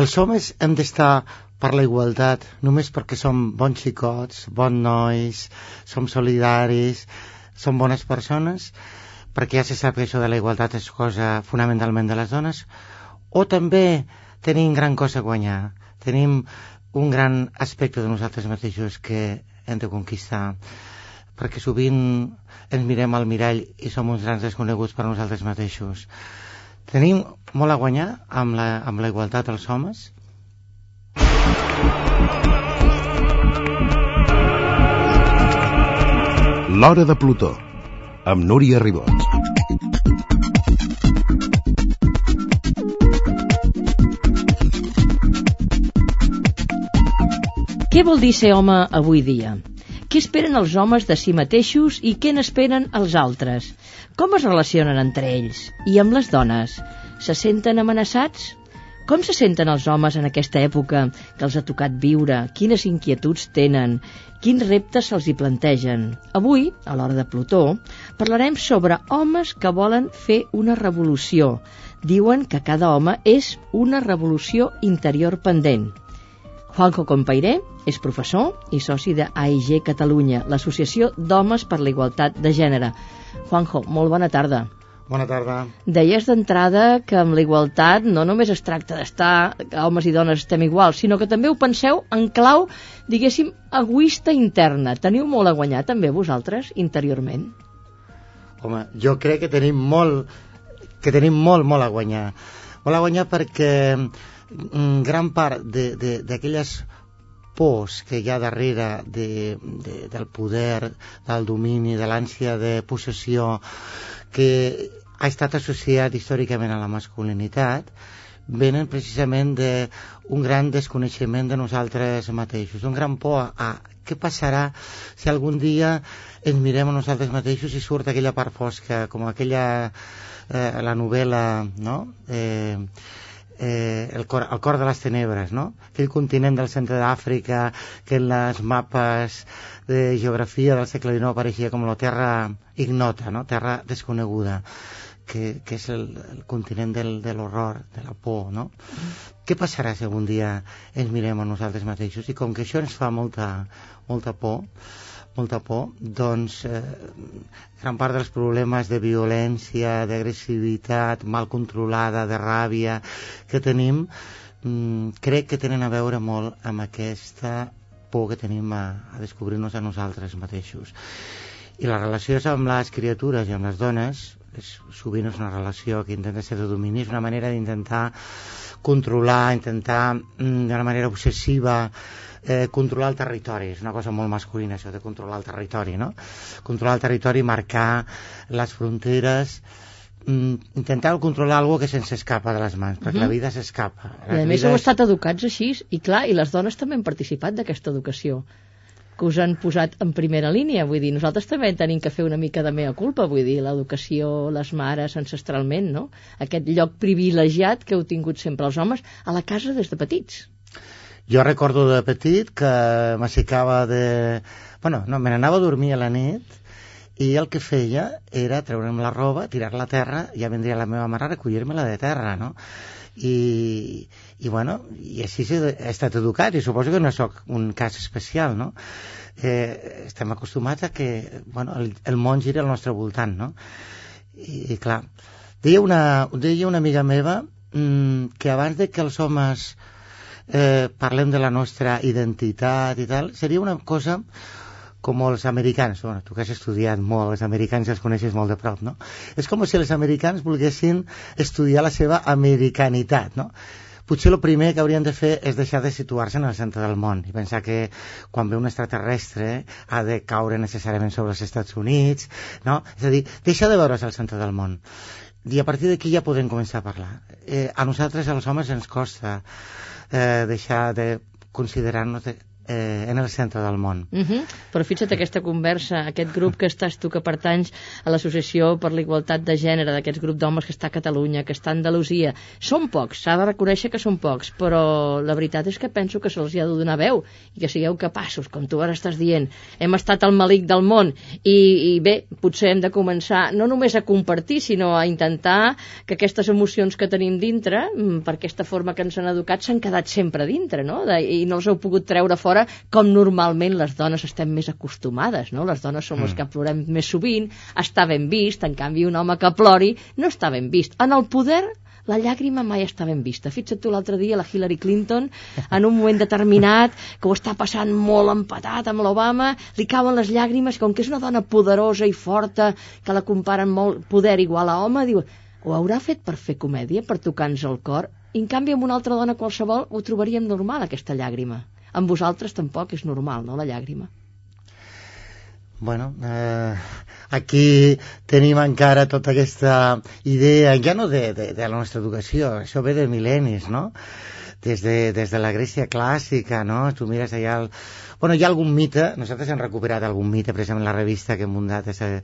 els homes hem d'estar per la igualtat només perquè som bons xicots, bons nois, som solidaris, som bones persones, perquè ja se sap que això de la igualtat és cosa fonamentalment de les dones, o també tenim gran cosa a guanyar, tenim un gran aspecte de nosaltres mateixos que hem de conquistar, perquè sovint ens mirem al mirall i som uns grans desconeguts per nosaltres mateixos. Tenim molt a guanyar amb la, amb la igualtat dels homes, L'Hora de Plutó, amb Núria Ribot. Què vol dir ser home avui dia? Què esperen els homes de si mateixos i què n'esperen els altres? Com es relacionen entre ells? I amb les dones? Se senten amenaçats? Com se senten els homes en aquesta època que els ha tocat viure? Quines inquietuds tenen? Quins reptes se'ls hi plantegen? Avui, a l'hora de Plutó, parlarem sobre homes que volen fer una revolució. Diuen que cada home és una revolució interior pendent. Juanjo Compairé és professor i soci de AIG Catalunya, l'Associació d'Homes per la Igualtat de Gènere. Juanjo, molt bona tarda. Bona tarda. Deies d'entrada que amb la igualtat no només es tracta d'estar, que homes i dones estem iguals, sinó que també ho penseu en clau, diguéssim, egoista interna. Teniu molt a guanyar també vosaltres, interiorment? Home, jo crec que tenim molt, que tenim molt, molt a guanyar. Molt a guanyar perquè mm, gran part d'aquelles pors que hi ha darrere de, de, del poder, del domini, de l'ànsia de possessió, que ha estat associat històricament a la masculinitat venen precisament d'un gran desconeixement de nosaltres mateixos, un gran por a, a què passarà si algun dia ens mirem a nosaltres mateixos i surt aquella part fosca, com aquella, eh, la novel·la, no?, eh, eh, el, cor, el cor de les tenebres, no? aquell continent del centre d'Àfrica que en les mapes de geografia del segle XIX apareixia com la terra ignota, no? terra desconeguda que, que és el, el continent del, de l'horror, de la por, no? Mm. Què passarà si algun dia ens mirem a nosaltres mateixos? I com que això ens fa molta, molta por, molta por, doncs eh, gran part dels problemes de violència, d'agressivitat mal controlada, de ràbia que tenim, mm, crec que tenen a veure molt amb aquesta por que tenim a, a descobrir-nos a nosaltres mateixos. I la relació amb les criatures i amb les dones és, sovint és una relació que intenta ser de domini, és una manera d'intentar controlar, intentar mm, d'una manera obsessiva eh, controlar el territori, és una cosa molt masculina això de controlar el territori, no? Controlar el territori, marcar les fronteres, mm, intentar controlar algo que se'ns escapa de les mans, perquè uh -huh. la vida s'escapa. I a més heu estat educats així, i clar, i les dones també han participat d'aquesta educació que us han posat en primera línia, vull dir, nosaltres també tenim que fer una mica de mea culpa, vull dir, l'educació, les mares ancestralment, no? Aquest lloc privilegiat que heu tingut sempre els homes a la casa des de petits. Jo recordo de petit que m'aixecava de... Bueno, no, me n'anava a dormir a la nit i el que feia era treure'm la roba, tirar-la a terra, i ja vendria la meva mare a recollir-me-la de terra, no? I, i bueno, i així he estat educat i suposo que no sóc un cas especial, no? Eh, estem acostumats a que bueno, el, el món gira al nostre voltant, no? I, i clar, deia una, deia una amiga meva mmm, que abans de que els homes eh, parlem de la nostra identitat i tal, seria una cosa com els americans, bueno, tu que has estudiat molt, els americans els coneixes molt de prop, no? És com si els americans volguessin estudiar la seva americanitat, no? Potser el primer que haurien de fer és deixar de situar-se en el centre del món i pensar que quan ve un extraterrestre ha de caure necessàriament sobre els Estats Units, no? És a dir, deixa de veure's al centre del món. I a partir d'aquí ja podem començar a parlar. Eh, a nosaltres, als homes, ens costa eh, deixar de considerar-nos de, eh, en el centre del món. Uh -huh. Però fixa't aquesta conversa, aquest grup que estàs tu que pertanys a l'Associació per la Igualtat de Gènere, d'aquests grup d'homes que està a Catalunya, que està a Andalusia, són pocs, s'ha de reconèixer que són pocs, però la veritat és que penso que se'ls ha de donar veu i que sigueu capaços, com tu ara estàs dient. Hem estat al malic del món i, i bé, potser hem de començar no només a compartir, sinó a intentar que aquestes emocions que tenim dintre, mm, per aquesta forma que ens han educat, s'han quedat sempre dintre, no? De, I no els heu pogut treure fora fora, com normalment les dones estem més acostumades, no? Les dones som mm. les que plorem més sovint, està ben vist, en canvi un home que plori no està ben vist. En el poder la llàgrima mai està ben vista. Fixa't tu l'altre dia la Hillary Clinton, en un moment determinat, que ho està passant molt empatat amb l'Obama, li cauen les llàgrimes, com que és una dona poderosa i forta, que la comparen molt poder igual a home, diu, ho haurà fet per fer comèdia, per tocar-nos el cor? I en canvi amb una altra dona qualsevol ho trobaríem normal, aquesta llàgrima amb vosaltres tampoc és normal, no?, la llàgrima. Bueno, eh, aquí tenim encara tota aquesta idea, ja no de, de, de la nostra educació, això ve de mil·lennis, no? Des de, des de la Grècia clàssica, no? Tu mires allà... El... Bueno, hi ha algun mite, nosaltres hem recuperat algun mite, precisament la revista que hem muntat eh,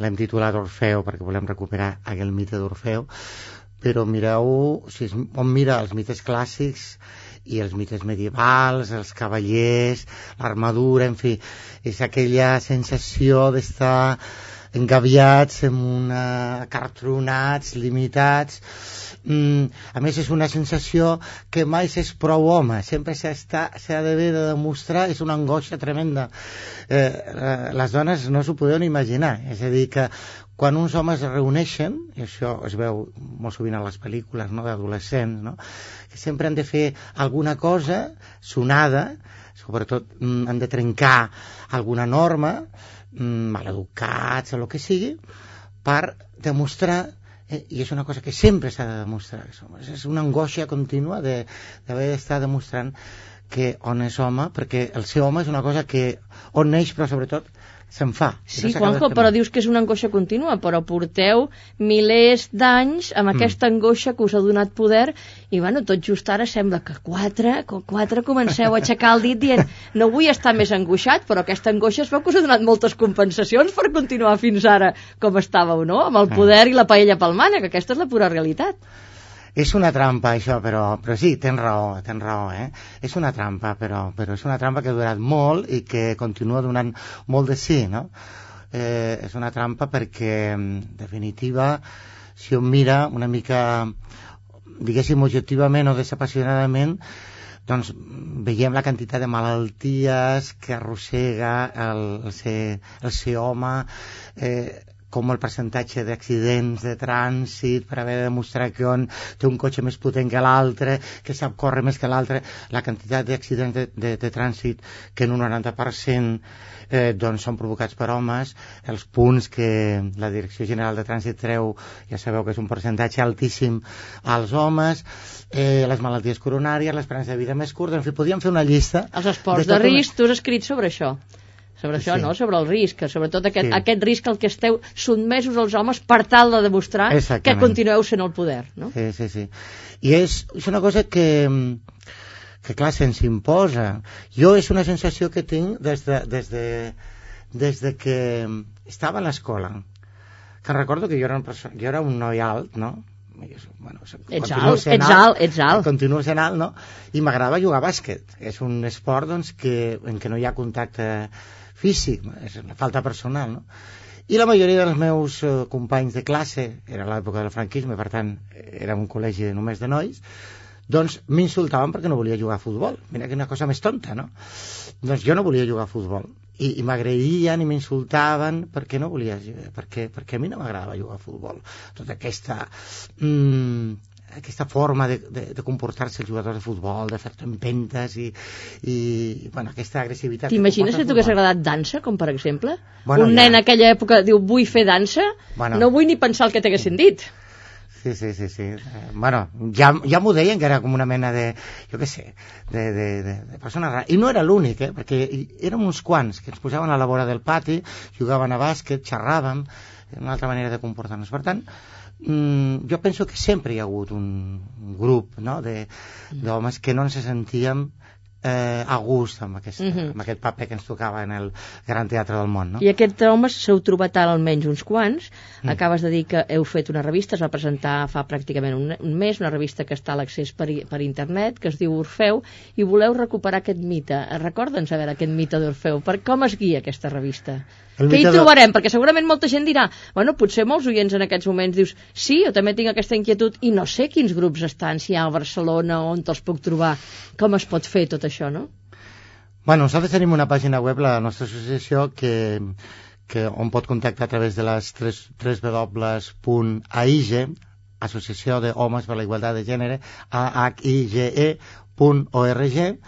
l'hem titulat Orfeu, perquè volem recuperar aquell mite d'Orfeu, però mireu, si on mira els mites clàssics, i els mites medievals, els cavallers, l'armadura, en fi, és aquella sensació d'estar engaviats en una cartronats, limitats. Mm, a més és una sensació que mai s'és prou home. Sempre s'ha d'haver de demostrar és una angoixa tremenda. Eh, eh, les dones no s'ho poden imaginar. És a dir que quan uns homes es reuneixen, i això es veu molt sovint a les pel·lícules no, d'adolescents, no, que sempre han de fer alguna cosa sonada, sobretot mm, han de trencar alguna norma, maleducats o el que sigui, per demostrar eh, i és una cosa que sempre s'ha de demostrar és una angoixa contínua d'haver d'estar demostrant que on és home, perquè el ser home és una cosa que on neix, però sobretot se'n fa. Sí, Juanjo, però dius que és una angoixa contínua, però porteu milers d'anys amb mm. aquesta angoixa que us ha donat poder i, bueno, tot just ara sembla que quatre, quatre comenceu a aixecar el dit dient no vull estar més angoixat, però aquesta angoixa es veu que us ha donat moltes compensacions per continuar fins ara com estàveu, no?, amb el ah. poder i la paella pel mànec, que aquesta és la pura realitat. És una trampa, això, però, però sí, tens raó, tens raó, eh? És una trampa, però, però és una trampa que ha durat molt i que continua donant molt de sí, no? Eh, és una trampa perquè, en definitiva, si on mira una mica, diguéssim, objectivament o desapassionadament, doncs veiem la quantitat de malalties que arrossega el, el, ser, el ser home, eh, com el percentatge d'accidents de trànsit per haver de demostrar que un té un cotxe més potent que l'altre, que sap córrer més que l'altre, la quantitat d'accidents de, de, de trànsit que en un 90% eh, doncs són provocats per homes, els punts que la Direcció General de Trànsit treu, ja sabeu que és un percentatge altíssim als homes, eh, les malalties coronàries, l'esperança de vida més curta, en fi, podríem fer una llista... Els esports de, de risc, una... tu has escrit sobre això sobre això, sí. no? sobre el risc, sobretot aquest, sí. aquest risc al que esteu sotmesos els homes per tal de demostrar que continueu sent el poder. No? Sí, sí, sí. I és, és una cosa que, que clar, se'ns imposa. Jo és una sensació que tinc des de, des de, des de que estava a l'escola, que recordo que jo era, un, jo era un noi alt, no? bueno, ets alt, ets alt, alt, ets alt. Continuo sent alt, no? I m'agrada jugar a bàsquet. És un esport doncs, que, en què no hi ha contacte físic, és una falta personal, no? I la majoria dels meus eh, companys de classe, era l'època del franquisme, per tant, era un col·legi de només de nois, doncs m'insultaven perquè no volia jugar a futbol. Mira que una cosa més tonta, no? Doncs jo no volia jugar a futbol. I, i m'agredien i m'insultaven perquè no volia perquè, perquè a mi no m'agradava jugar a futbol. Tota aquesta mm, aquesta forma de, de, de comportar-se el jugador de futbol, de fer-te empentes i, i bueno, aquesta agressivitat... T'imagines si t'hagués agradat dansa, com per exemple? Bueno, Un ja. nen en aquella època diu vull fer dansa, bueno. no vull ni pensar el que t'haguessin dit. Sí, sí, sí, sí. Eh, bueno, ja, ja m'ho deien que era com una mena de, jo què sé, de, de, de, de persona rara. I no era l'únic, eh? perquè érem uns quants que ens posaven a la vora del pati, jugaven a bàsquet, xerràvem, una altra manera de comportar-nos. Per tant, mm, jo penso que sempre hi ha hagut un, un grup no? d'homes que no ens sentíem eh, a gust amb aquest, mm. -hmm. amb aquest paper que ens tocava en el Gran Teatre del Món. No? I aquests homes s'heu trobat ara almenys uns quants. Mm. Acabes de dir que heu fet una revista, es va presentar fa pràcticament un, un mes, una revista que està a l'accés per, per internet, que es diu Orfeu, i voleu recuperar aquest mite. Recorda'ns, a veure, aquest mite d'Orfeu. Per com es guia aquesta revista? El Què hi mite de- trobarem? Perquè segurament molta gent dirà, bueno, potser molts oients en aquests moments dius, sí, jo també tinc aquesta inquietud i no sé quins grups estan, si hi ha a Barcelona, on te'ls puc trobar, com es pot fer tot això, no? Bueno, nosaltres tenim una pàgina web, la nostra associació, que, que on pot contactar a través de les 3, 3w.aige, Associació d'Homes per la Igualtat de Gènere, ahige.org,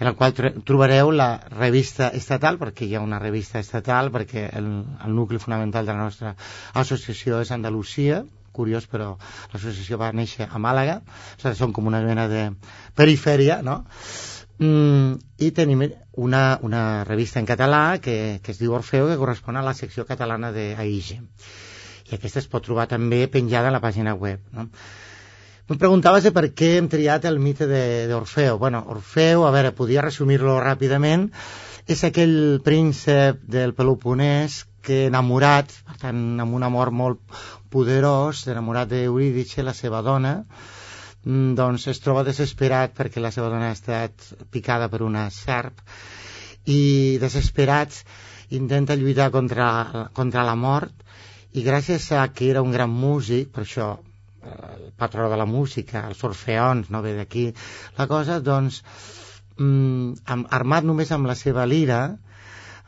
en el qual tr- trobareu la revista estatal, perquè hi ha una revista estatal, perquè el, el nucli fonamental de la nostra associació és Andalusia, curiós, però l'associació va néixer a Màlaga, o sigui, som com una mena de perifèria, no?, Mm, i tenim una, una revista en català que, que es diu Orfeu que correspon a la secció catalana d'AIGE i aquesta es pot trobar també penjada a la pàgina web no? Em preguntaves de per què hem triat el mite d'Orfeu bueno, Orfeu, a veure, podia resumir-lo ràpidament. És aquell príncep del Peloponès que enamorat, per tant amb un amor molt poderós, enamorat d'Eurídice, la seva dona mm, doncs es troba desesperat perquè la seva dona ha estat picada per una serp i desesperat intenta lluitar contra, contra la mort i gràcies a que era un gran músic, per això el patró de la música, els orfeons, no ve d'aquí. La cosa, doncs mm, armat només amb la seva lira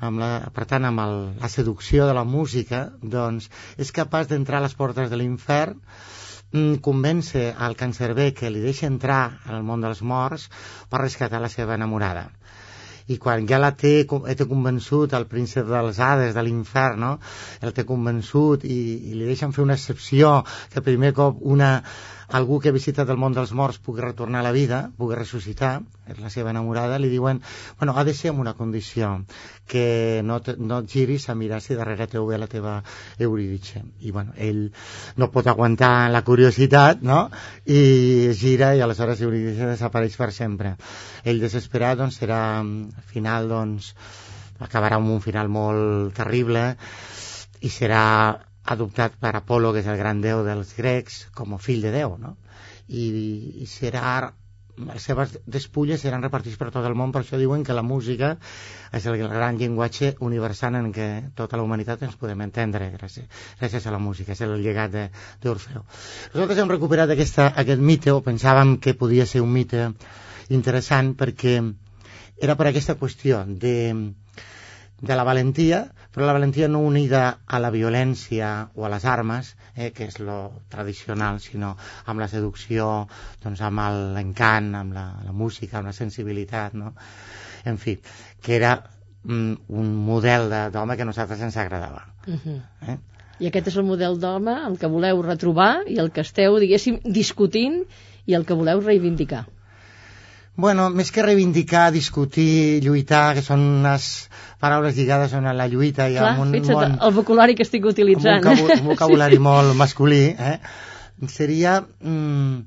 amb la, per tant amb el, la seducció de la música doncs és capaç d'entrar a les portes de l'infern mm, convence al cancerbé que li deixa entrar al món dels morts per rescatar la seva enamorada i quan ja la té, té convençut el príncep dels Hades, de l'infern, no? el té convençut i, i li deixen fer una excepció que primer cop una, algú que ha visitat el món dels morts pugui retornar a la vida, pugui ressuscitar, és la seva enamorada, li diuen, bueno, ha de ser amb una condició, que no, te, no et giris a mirar si darrere teu ve la teva Eurídice. I bueno, ell no pot aguantar la curiositat, no? I es gira i aleshores Eurídice desapareix per sempre. Ell desesperat, doncs, serà, al final, doncs, acabarà amb un final molt terrible i serà adoptat per Apolo, que és el gran déu dels grecs, com a fill de Déu, no? I, i serà les seves despulles seran repartits per tot el món, per això diuen que la música és el gran llenguatge universal en què tota la humanitat ens podem entendre gràcies, gràcies a la música, és el llegat d'Orfeu. Nosaltres hem recuperat aquesta, aquest mite, o pensàvem que podia ser un mite interessant perquè era per aquesta qüestió de, de la valentia, però la valentia no unida a la violència o a les armes, eh, que és lo tradicional, sinó amb la seducció, doncs amb l'encant, amb la, la música, amb la sensibilitat, no? En fi, que era mm, un model de- d'home que a nosaltres ens agradava. Uh -huh. Eh? I aquest és el model d'home, el que voleu retrobar i el que esteu, diguéssim, discutint i el que voleu reivindicar. Bueno, més que reivindicar, discutir, lluitar, que són unes paraules lligades a la lluita i Clar, amb un fixa't, món... el vocabulari que estic amb un, utilitzant. un vocabulari molt masculí, eh? seria... Mm,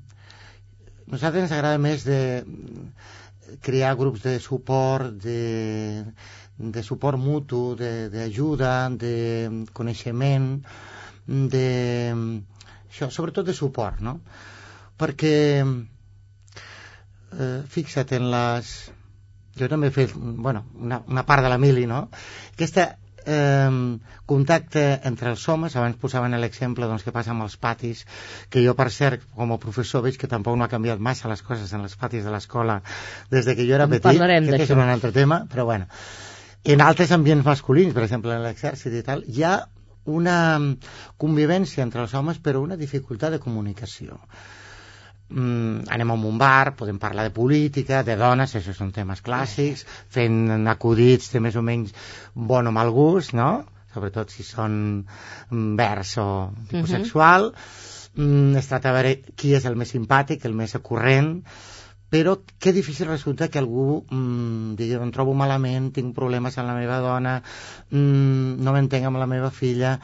nosaltres ens agrada més de crear grups de suport, de, de suport mutu, de- d'ajuda, de, de coneixement, de... Això, sobretot de suport, no? Perquè, eh, fixa't en les... Jo també he fet, bueno, una, una part de la mili, no? Aquesta eh, contacte entre els homes, abans posaven l'exemple doncs, que passa amb els patis, que jo per cert, com a professor veig que tampoc no ha canviat massa les coses en els patis de l'escola des de que jo era En petit, parlarem que és un altre tema, però bueno. En altres ambients masculins, per exemple en l'exèrcit i tal, hi ha una convivència entre els homes però una dificultat de comunicació mm, anem a un bar, podem parlar de política, de dones, això són temes clàssics, fent acudits de més o menys bon o mal gust, no? Sobretot si són mm, vers o tipus Mhm. sexual. Mm, es tracta de veure qui és el més simpàtic, el més corrent, però que difícil resulta que algú mm, digui, em trobo malament, tinc problemes amb la meva dona, mm, no m'entenc amb la meva filla,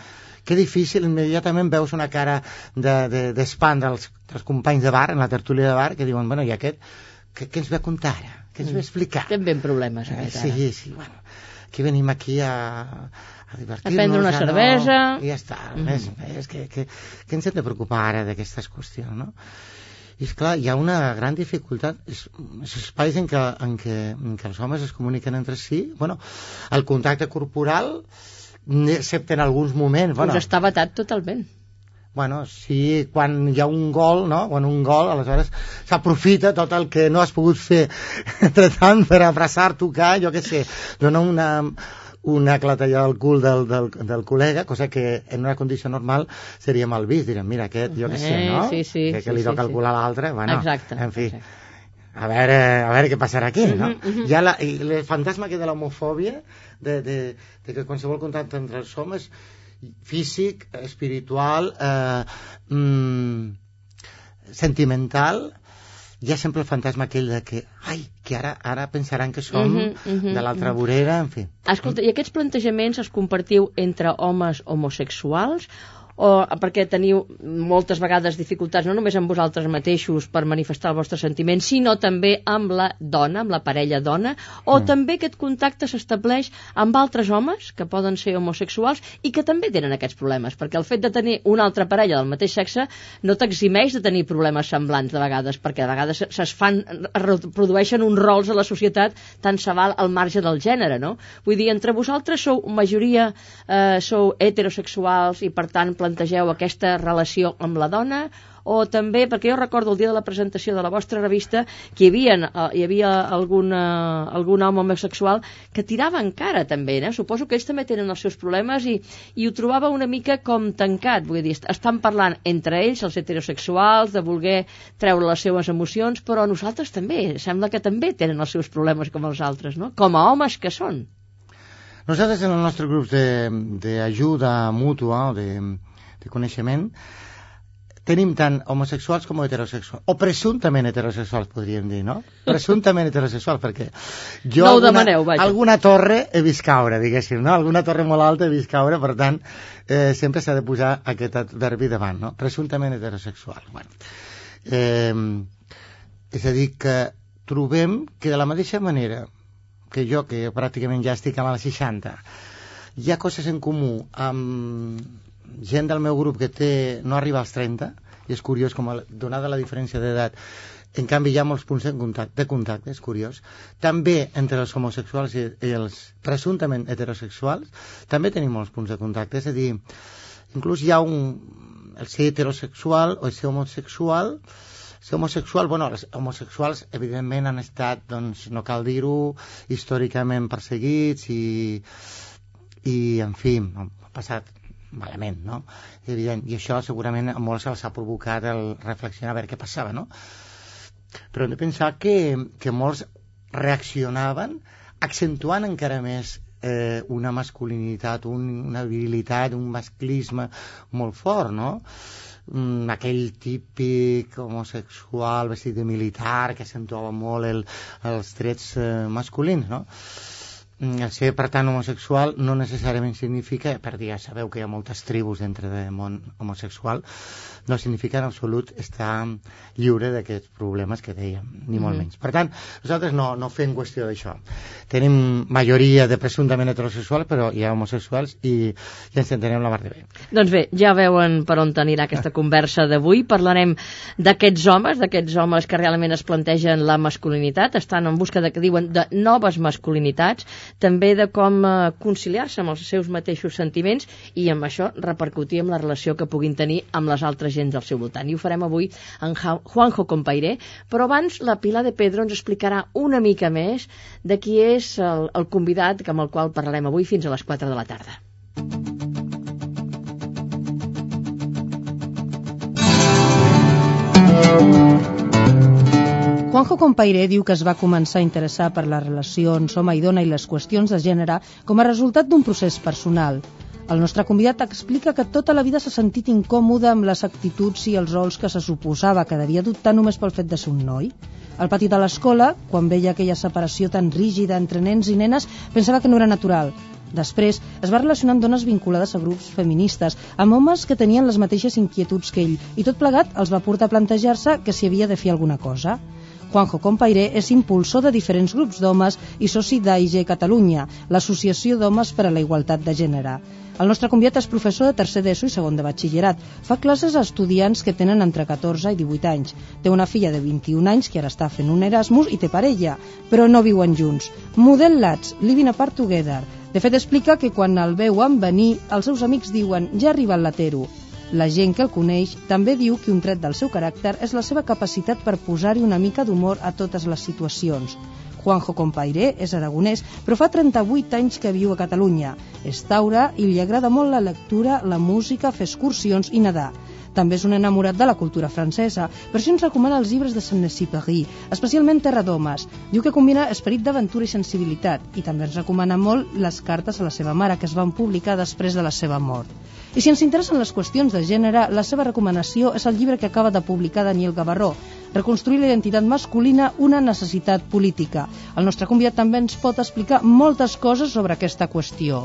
que difícil, immediatament veus una cara d'espant de, de, dels, dels companys de bar, en la tertúlia de bar, que diuen, bueno, i aquest què, què ens ve a contar ara? Què ens ve a explicar? Estem ben problemes, Eh, aquest, ara. sí, sí, bueno, aquí venim aquí a, a divertir-nos. A prendre una ja cervesa. No, I ja està, mm. més, més, que, que, que ens hem de preocupar ara d'aquestes qüestions, no? I és clar, hi ha una gran dificultat, és, és espais en què, en, què, en què els homes es comuniquen entre si, bueno, el contacte corporal, excepte en alguns moments, bueno, Us està vetat totalment. Bueno, sí, quan hi ha un gol, no? Quan un gol, aleshores s'aprofita tot el que no has pogut fer entre tant per abraçar, tocar, jo què sé, donar una, una clatellada al cul del, del, del col·lega, cosa que en una condició normal seria mal vist. Direm, mira, aquest, jo què sé, Eh, no? sí, sí, que, que li sí, toca el sí. cul a l'altre, bueno, Exacte, en fi. exacte. A veure, a veure què passarà aquí, no? Mhm, mhm. Hi ha la, i el fantasma que de l'homofòbia, de, de, de que qualsevol contacte entre els homes físic, espiritual, eh, mm, sentimental, hi ha sempre el fantasma aquell de que, ai, que ara ara pensaran que som Mhm, mhm, de l'altra mhm. vorera, en fi. Escolta, i aquests plantejaments els compartiu entre homes homosexuals o perquè teniu moltes vegades dificultats no només amb vosaltres mateixos per manifestar el vostre sentiment, sinó també amb la dona, amb la parella dona, o Mm. també aquest contacte s'estableix amb altres homes que poden ser homosexuals i que també tenen aquests problemes, perquè el fet de tenir una altra parella del mateix sexe no t'eximeix de tenir problemes semblants de vegades, perquè de vegades se's fan, es reprodueixen uns rols a la societat tant se val al marge del gènere, no? Vull dir, entre vosaltres sou majoria, eh, sou heterosexuals i per tant plantegeu aquesta relació amb la dona o també, perquè jo recordo el dia de la presentació de la vostra revista que hi havia, eh, hi havia alguna, algun home homosexual que tirava encara també, eh? suposo que ells també tenen els seus problemes i, i ho trobava una mica com tancat, vull dir, est- estan parlant entre ells, els heterosexuals, de voler treure les seves emocions, però nosaltres també, sembla que també tenen els seus problemes com els altres, no? Com a homes que són. Nosaltres en el nostre grup d'ajuda mútua o de, de coneixement tenim tant homosexuals com heterosexuals, o presumptament heterosexuals, podríem dir, no? Presumptament heterosexuals, perquè jo No alguna, demaneu, vaja. alguna torre he vist caure, diguéssim, no? Alguna torre molt alta he vist caure, per tant, eh, sempre s'ha de posar aquest adverbi davant, no? Presumptament heterosexual. Bueno, eh, és a dir, que trobem que de la mateixa manera que jo, que pràcticament ja estic a les 60, hi ha coses en comú amb gent del meu grup que té, no arriba als 30, i és curiós com, a- donada la diferència d'edat, en canvi hi ha molts punts de contacte, de contacte, és curiós. També entre els homosexuals i, i els presumptament heterosexuals, també tenim molts punts de contacte, és a dir, inclús hi ha un, el ser heterosexual o el ser homosexual, ser homosexual, bueno, els homosexuals evidentment han estat, doncs, no cal dir-ho, històricament perseguits i, i en fi, han passat malament, no? Evident. I això segurament a molts els ha provocat el reflexionar a veure què passava, no? Però hem de pensar que, que molts reaccionaven accentuant encara més eh, una masculinitat, un, una virilitat, un masclisme molt fort, no? Mm, aquell típic homosexual vestit de militar que accentuava molt el, els trets eh, masculins, no? Mm, ser, per tant, homosexual no necessàriament significa, per dir, ja sabeu que hi ha moltes tribus dintre del món homosexual, no significa en absolut estar lliure d'aquests problemes que dèiem, ni molt Mhm. menys. Per tant, nosaltres no, no fem qüestió d'això. Tenim majoria de presumptament heterosexuals, però hi ha homosexuals i, i ens entenem la mar de bé. Doncs bé, ja veuen per on anirà aquesta conversa d'avui. Parlarem d'aquests homes, d'aquests homes que realment es plantegen la masculinitat, estan en busca de, que diuen, de noves masculinitats, també de com eh, conciliar-se amb els seus mateixos sentiments i amb això repercutir amb la relació que puguin tenir amb les altres gens del seu voltant. I ho farem avui en Juanjo Compairé, però abans la Pilar de Pedro ens explicarà una mica més de qui és el, el convidat amb el qual parlarem avui fins a les 4 de la tarda. Juanjo Compairé diu que es va començar a interessar per les relacions home i dona i les qüestions de gènere com a resultat d'un procés personal. El nostre convidat explica que tota la vida s'ha sentit incòmode amb les actituds i els rols que se suposava que devia adoptar només pel fet de ser un noi. Al pati de l'escola, quan veia aquella separació tan rígida entre nens i nenes, pensava que no era natural. Després es va relacionar amb dones vinculades a grups feministes, amb homes que tenien les mateixes inquietuds que ell, i tot plegat els va portar a plantejar-se que s'hi havia de fer alguna cosa. Juanjo Compairé és impulsor de diferents grups d'homes i soci d'AIG Catalunya, l'Associació d'Homes per a la Igualtat de Gènere. El nostre convidat és professor de tercer d'ESO i segon de batxillerat. Fa classes a estudiants que tenen entre 14 i 18 anys. Té una filla de 21 anys que ara està fent un Erasmus i té parella, però no viuen junts. Model Lats, living apart together. De fet, explica que quan el veuen venir, els seus amics diuen ja ha arribat l'atero. La gent que el coneix també diu que un tret del seu caràcter és la seva capacitat per posar-hi una mica d'humor a totes les situacions. Juanjo Compairé és aragonès, però fa 38 anys que viu a Catalunya. És taura i li agrada molt la lectura, la música, fer excursions i nedar. També és un enamorat de la cultura francesa, per això ens recomana els llibres de Saint-Exupéry, especialment Terra d'Homes. Diu que combina esperit d'aventura i sensibilitat, i també ens recomana molt les cartes a la seva mare, que es van publicar després de la seva mort. I si ens interessen les qüestions de gènere, la seva recomanació és el llibre que acaba de publicar Daniel Gavarró, Reconstruir la identitat masculina, una necessitat política. El nostre convidat també ens pot explicar moltes coses sobre aquesta qüestió.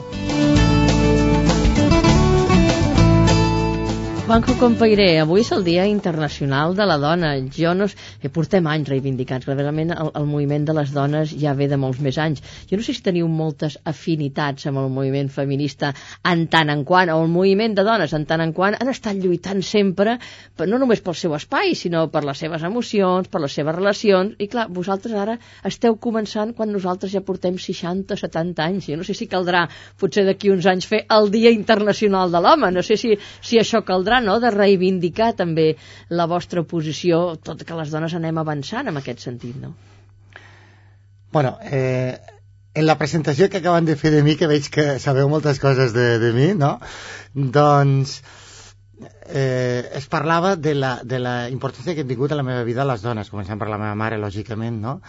Juanjo Compairé, avui és el Dia Internacional de la Dona. Jo no... Eh, portem anys reivindicats, realment el, el moviment de les dones ja ve de molts més anys. Jo no sé si teniu moltes afinitats amb el moviment feminista en tant en quant, o el moviment de dones en tant en quant han estat lluitant sempre, no només pel seu espai, sinó per les seves emocions, per les seves relacions, i clar, vosaltres ara esteu començant quan nosaltres ja portem 60 70 anys. Jo no sé si caldrà, potser d'aquí uns anys, fer el Dia Internacional de l'Home, no sé si, si això caldrà parlar no, de reivindicar també la vostra posició, tot que les dones anem avançant en aquest sentit, no? Bueno, eh, en la presentació que acaben de fer de mi, que veig que sabeu moltes coses de, de mi, no? Doncs eh, es parlava de la, de la importància que han tingut a la meva vida les dones, començant per la meva mare, lògicament, no?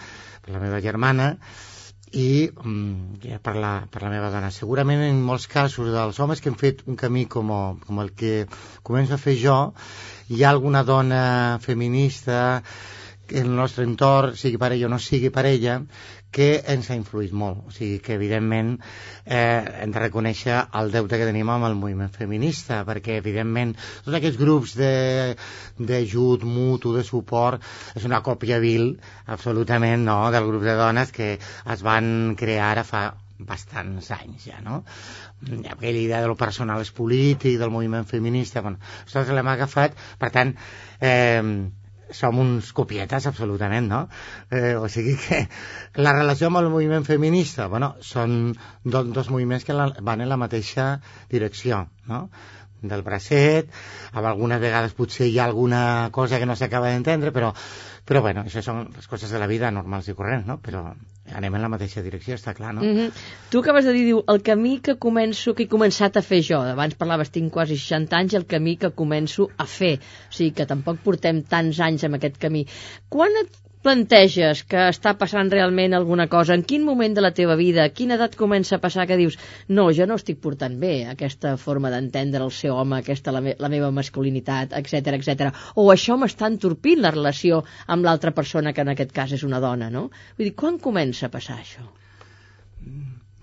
per la meva germana, i mm, per, la, per la meva dona. Segurament en molts casos dels homes que han fet un camí com, com el que començo a fer jo, hi ha alguna dona feminista en el nostre entorn, sigui parella o no sigui parella, que ens ha influït molt. O sigui que, evidentment, eh, hem de reconèixer el deute que tenim amb el moviment feminista, perquè, evidentment, tots aquests grups d'ajut mutu, de suport, és una còpia vil, absolutament, no?, del grup de dones que es van crear ara fa bastants anys ja, no? Aquella idea de lo personal és polític, del moviment feminista, bueno, nosaltres l'hem agafat, per tant, eh, som uns copietes absolutament, no? Eh, o sigui que la relació amb el moviment feminista, bueno, són do, dos moviments que la, van en la mateixa direcció, no? del bracet, amb algunes vegades potser hi ha alguna cosa que no s'acaba d'entendre, però, però bueno, això són les coses de la vida normals i corrents, no? Però anem en la mateixa direcció, està clar, no? Mm -hmm. Tu acabes de dir, diu, el camí que començo, que he començat a fer jo, abans parlaves, tinc quasi 60 anys, el camí que començo a fer, o sigui que tampoc portem tants anys en aquest camí. Quan et planteges que està passant realment alguna cosa? En quin moment de la teva vida, a quina edat comença a passar que dius no, jo no estic portant bé aquesta forma d'entendre el seu home, aquesta la, me la meva masculinitat, etc etc. O això m'està entorpint la relació amb l'altra persona, que en aquest cas és una dona, no? Vull dir, quan comença a passar això?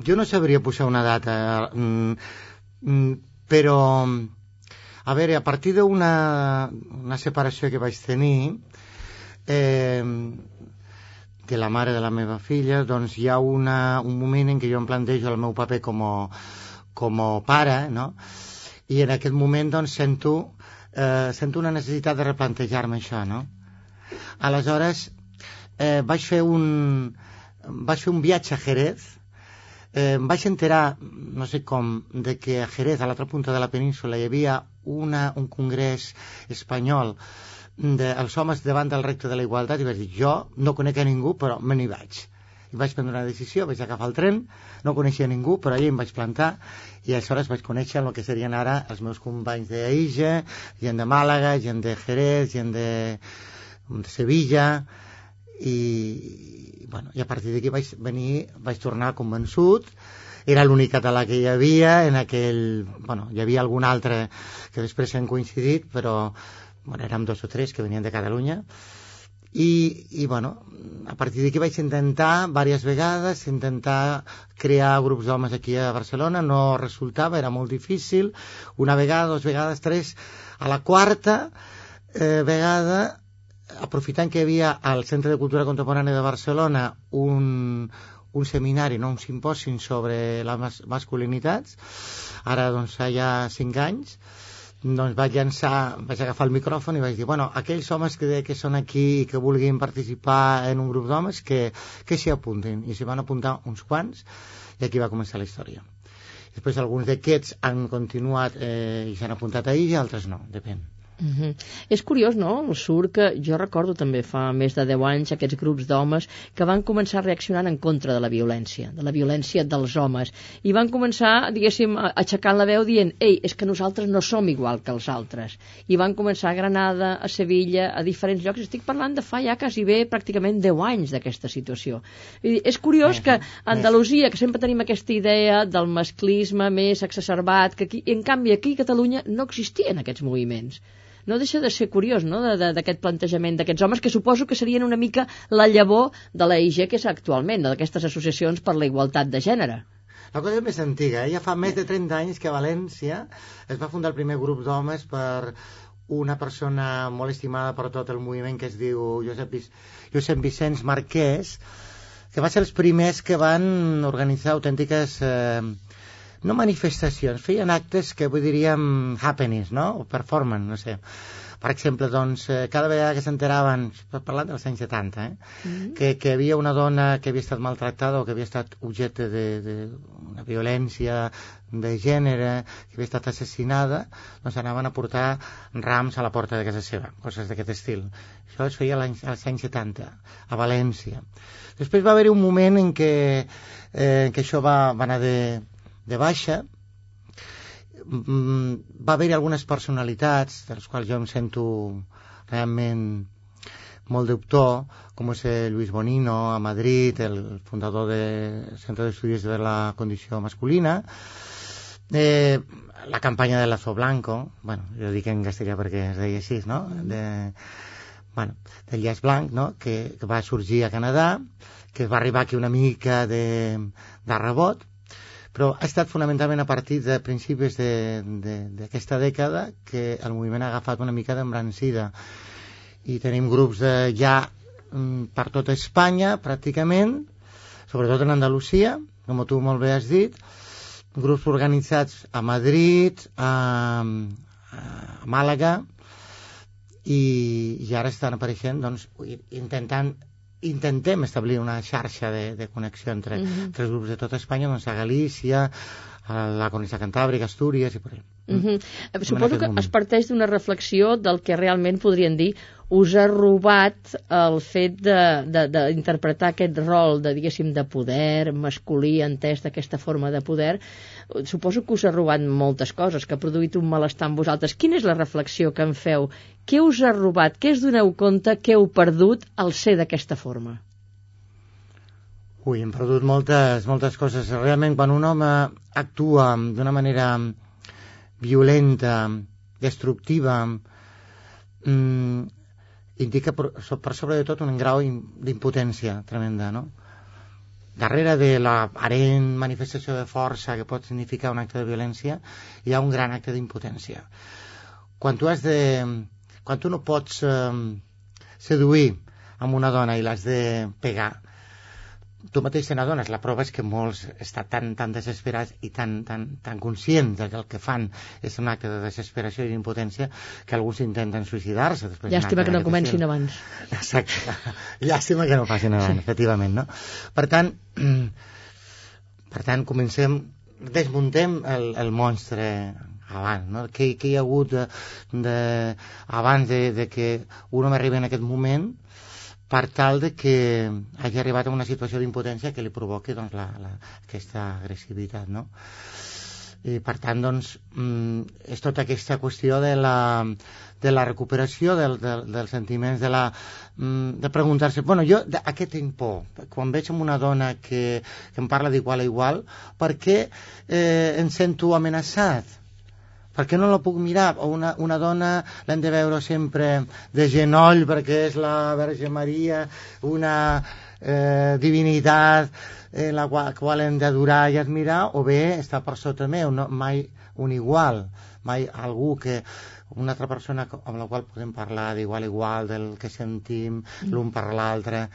Jo no sabria posar una data, mm, mm, però a veure, a partir d'una una separació que vaig tenir, eh, de la mare de la meva filla, doncs hi ha una, un moment en què jo em plantejo el meu paper com a, com a pare, no? I en aquest moment doncs sento, eh, sento una necessitat de replantejar-me això, no? Aleshores, eh, vaig fer un, vaig fer un viatge a Jerez, eh, em vaig enterar, no sé com, de que a Jerez, a l'altra punta de la península, hi havia una, un congrés espanyol dels homes davant del recte de la igualtat i vaig dir, jo no conec a ningú però me n'hi vaig. I vaig prendre una decisió, vaig agafar el tren no coneixia ningú, però allà em vaig plantar i aleshores vaig conèixer el que serien ara els meus companys d'Aïja gent de Màlaga, gent de Jerez gent de, de Sevilla i, bueno, i a partir d'aquí vaig venir vaig tornar convençut. Era l'únic català que hi havia en aquell, bueno, hi havia algun altre que després han coincidit però bueno, érem dos o tres que venien de Catalunya, i, i bueno, a partir d'aquí vaig intentar diverses vegades intentar crear grups d'homes aquí a Barcelona, no resultava, era molt difícil, una vegada, dues vegades, tres, a la quarta eh, vegada aprofitant que hi havia al Centre de Cultura Contemporània de Barcelona un, un seminari, no un simpòsim sobre les mas masculinitats, ara doncs ja cinc anys, doncs vaig llançar, vaig agafar el micròfon i vaig dir, bueno, aquells homes que, que són aquí i que vulguin participar en un grup d'homes, que, que s'hi apuntin. I s'hi van apuntar uns quants, i aquí va començar la història. Després alguns d'aquests han continuat eh, i s'han apuntat ahir i altres no, depèn. Uh -huh. És curiós, no?, surt que jo recordo també fa més de 10 anys aquests grups d'homes que van començar reaccionant en contra de la violència, de la violència dels homes, i van començar, diguéssim, aixecant la veu dient ei, és que nosaltres no som igual que els altres. I van començar a Granada, a Sevilla, a diferents llocs. Estic parlant de fa ja quasi bé pràcticament 10 anys d'aquesta situació. I és curiós que Andalusia, que sempre tenim aquesta idea del masclisme més exacerbat, que aquí, en canvi aquí a Catalunya no existien aquests moviments no deixa de ser curiós, no?, d'aquest plantejament d'aquests homes, que suposo que serien una mica la llavor de la IG que és actualment, d'aquestes associacions per la igualtat de gènere. La cosa és més antiga, eh? ja fa més de 30 anys que a València es va fundar el primer grup d'homes per una persona molt estimada per tot el moviment que es diu Josep, Josep Vicenç Marquès, que va ser els primers que van organitzar autèntiques eh, no manifestacions, feien actes que avui diríem happenings, no? O performance, no sé. Per exemple, doncs, eh, cada vegada que s'enteraven, parlant dels anys 70, eh? Mm -hmm. que, que havia una dona que havia estat maltractada o que havia estat objecte d'una violència de gènere, que havia estat assassinada, doncs anaven a portar rams a la porta de casa seva, coses d'aquest estil. Això es feia als anys 70, a València. Després va haver-hi un moment en què, eh, en què això va, va anar de, de baixa mm, va haver-hi algunes personalitats de les quals jo em sento realment molt d'autor, com és Luis Bonino a Madrid, el fundador del Centre d'Estudis de la Condició Masculina, eh, la campanya de Lazo Blanco, bueno, jo dic en castellà perquè es deia així, no? De, bueno, del llaç blanc, no? Que, que va sorgir a Canadà, que va arribar aquí una mica de, de rebot, però ha estat fonamentalment a partir de principis d'aquesta dècada que el moviment ha agafat una mica d'embrancida i tenim grups de, ja mm, per tota Espanya pràcticament, sobretot en Andalusia, com tu molt bé has dit, grups organitzats a Madrid, a, a Màlaga, i, i ara estan apareixent doncs, intentant intentem establir una xarxa de, de connexió entre, uh -huh. entre els grups de tota Espanya, doncs a Galícia, a la Conista Cantàbrica, Astúries i per allà. Uh -huh. Suposo que es parteix d'una reflexió del que realment podrien dir us ha robat el fet d'interpretar aquest rol de, diguéssim, de poder masculí entès d'aquesta forma de poder. Suposo que us ha robat moltes coses que ha produït un malestar en vosaltres. Quina és la reflexió que en feu? Què us ha robat, què es doneu compte que heu perdut al ser d'aquesta forma? Ui, hem perdut moltes, moltes coses. Realment, quan un home actua d'una manera violenta, destructiva, mmm, indica per, per sobre de tot un grau d'impotència tremenda, no? Darrere de l'aparent manifestació de força que pot significar un acte de violència hi ha un gran acte d'impotència. Quan tu has de... Quan tu no pots eh, seduir amb una dona i l'has de pegar, tu mateix te n'adones, la prova és que molts estan tan, tan desesperats i tan, tan, tan conscients que el que fan és un acte de desesperació i d'impotència que alguns intenten suïcidar-se. Llàstima que no comencin estil. abans. Exacte. Llàstima que no passin abans, sí. efectivament, no? Per tant, per tant, comencem, desmuntem el, el monstre abans, no? Què, què hi ha hagut de, de, abans de, de que un home arribi en aquest moment per tal de que hagi arribat a una situació d'impotència que li provoqui doncs, la, la, aquesta agressivitat, no? I per tant, doncs, mm, és tota aquesta qüestió de la, de la recuperació del, del, dels sentiments, de, la, mm, de preguntar-se, bueno, jo a què tinc por? Quan veig una dona que, que em parla d'igual a igual, per què eh, em sento amenaçat? Per què no la puc mirar? O una, una dona l'hem de veure sempre de genoll perquè és la Verge Maria, una eh, divinitat en la qual, qual hem d'adorar i admirar, o bé està per sota meu, no, mai un igual, mai algú que una altra persona amb la qual podem parlar d'igual a igual, del que sentim l'un per l'altre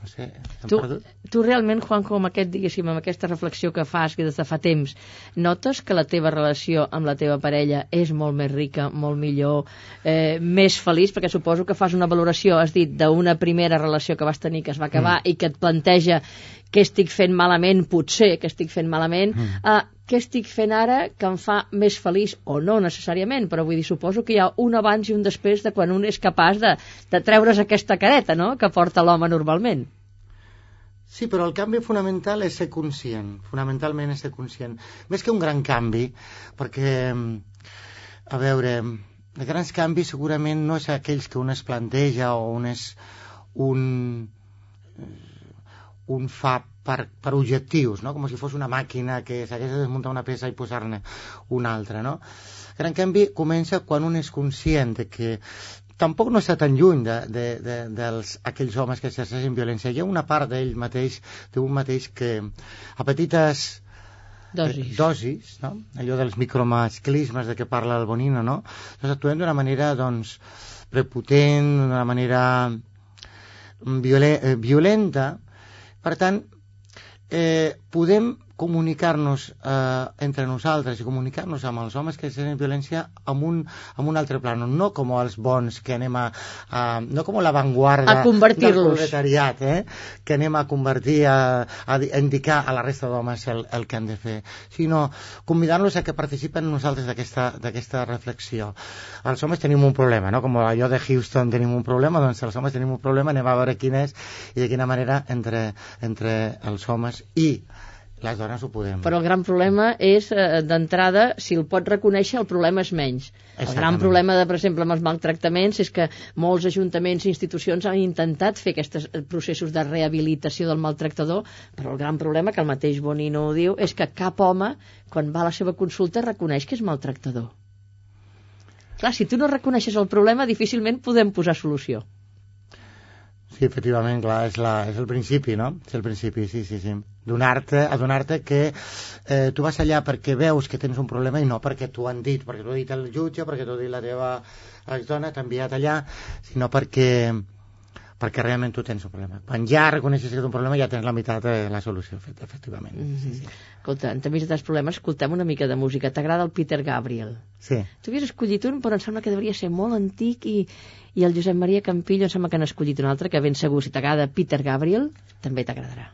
no sé, Tu, perdut. tu realment, Juanjo, amb, aquest, diguéssim, amb aquesta reflexió que fas que des de fa temps, notes que la teva relació amb la teva parella és molt més rica, molt millor, eh, més feliç, perquè suposo que fas una valoració, has dit, d'una primera relació que vas tenir que es va acabar mm. i que et planteja què estic fent malament, potser que estic fent malament, mm. a què estic fent ara que em fa més feliç, o no necessàriament, però vull dir, suposo que hi ha un abans i un després de quan un és capaç de, de treure's aquesta careta, no?, que porta l'home normalment. Sí, però el canvi fonamental és ser conscient, fonamentalment és ser conscient. Més que un gran canvi, perquè, a veure, els grans canvis segurament no és aquells que un es planteja o un és un, un fa per, per objectius, no? com si fos una màquina que s'hagués de desmuntar una peça i posar-ne una altra. No? El gran canvi comença quan un és conscient de que tampoc no està tan lluny de, de, de, dels aquells homes que exerceixen violència. Hi ha una part d'ell mateix, d'un mateix que a petites Dosis. eh, dosis no? allò dels micromasclismes de què parla el Bonino, no? doncs actuem d'una manera doncs, prepotent, d'una manera violen eh, violenta, per tant, eh, podem comunicar-nos eh, entre nosaltres i comunicar-nos amb els homes que tenen violència amb un, amb un altre plano, no com els bons que anem a, a no com l'avantguarda del proletariat, eh? que anem a convertir, a, a, di- a indicar a la resta d'homes el, el que han de fer, sinó convidar-los a que participen nosaltres d'aquesta reflexió. Els homes tenim un problema, no? com allò de Houston tenim un problema, doncs els homes tenim un problema, anem a veure quin és i de quina manera entre, entre els homes i les dones ho podem. Però el gran problema és, eh, d'entrada, si el pots reconèixer, el problema és menys. El gran problema, de, per exemple, amb els maltractaments és que molts ajuntaments i institucions han intentat fer aquests eh, processos de rehabilitació del maltractador, però el gran problema, que el mateix Bonino ho diu, és que cap home, quan va a la seva consulta, reconeix que és maltractador. Clar, si tu no reconeixes el problema, difícilment podem posar solució. Sí, efectivament, clar, és, la, és el principi, no? És el principi, sí, sí, sí. Donar-te, adonar-te que eh, tu vas allà perquè veus que tens un problema i no perquè t'ho han dit, perquè t'ho ha dit el jutge, perquè t'ho ha dit la teva exdona, t'ha enviat allà, sinó perquè perquè realment tu tens un problema. Quan ja reconeixes que tens un problema ja tens la meitat de la solució, efect- efectivament. Mm -hmm. sí, sí. Escolta, enmig de tants problemes, escoltem una mica de música. T'agrada el Peter Gabriel? sí. Tu havies escollit un, però em sembla que devia ser molt antic i, i el Josep Maria Campillo em sembla que n'ha escollit un altre, que ben segur, si t'agrada Peter Gabriel, també t'agradarà.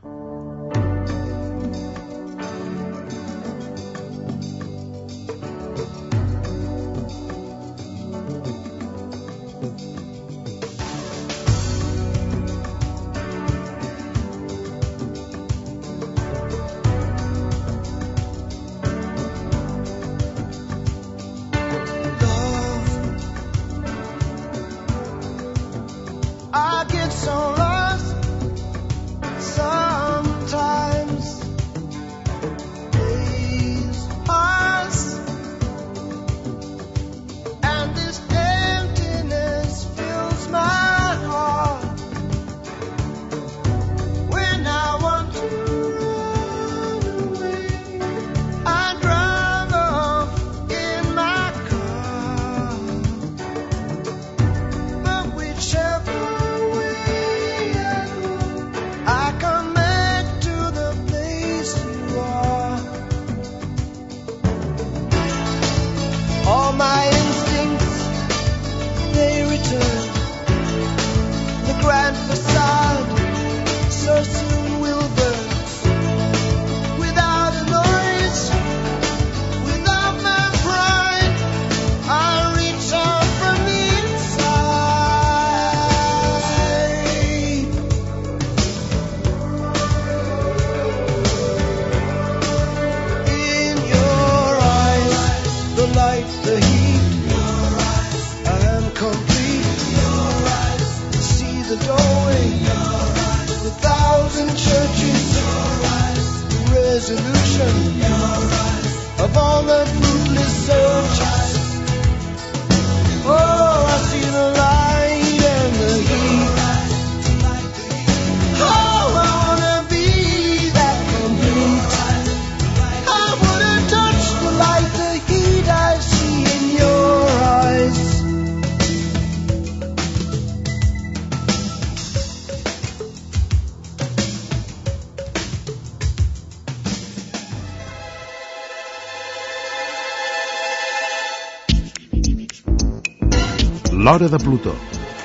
L'Hora de Plutó,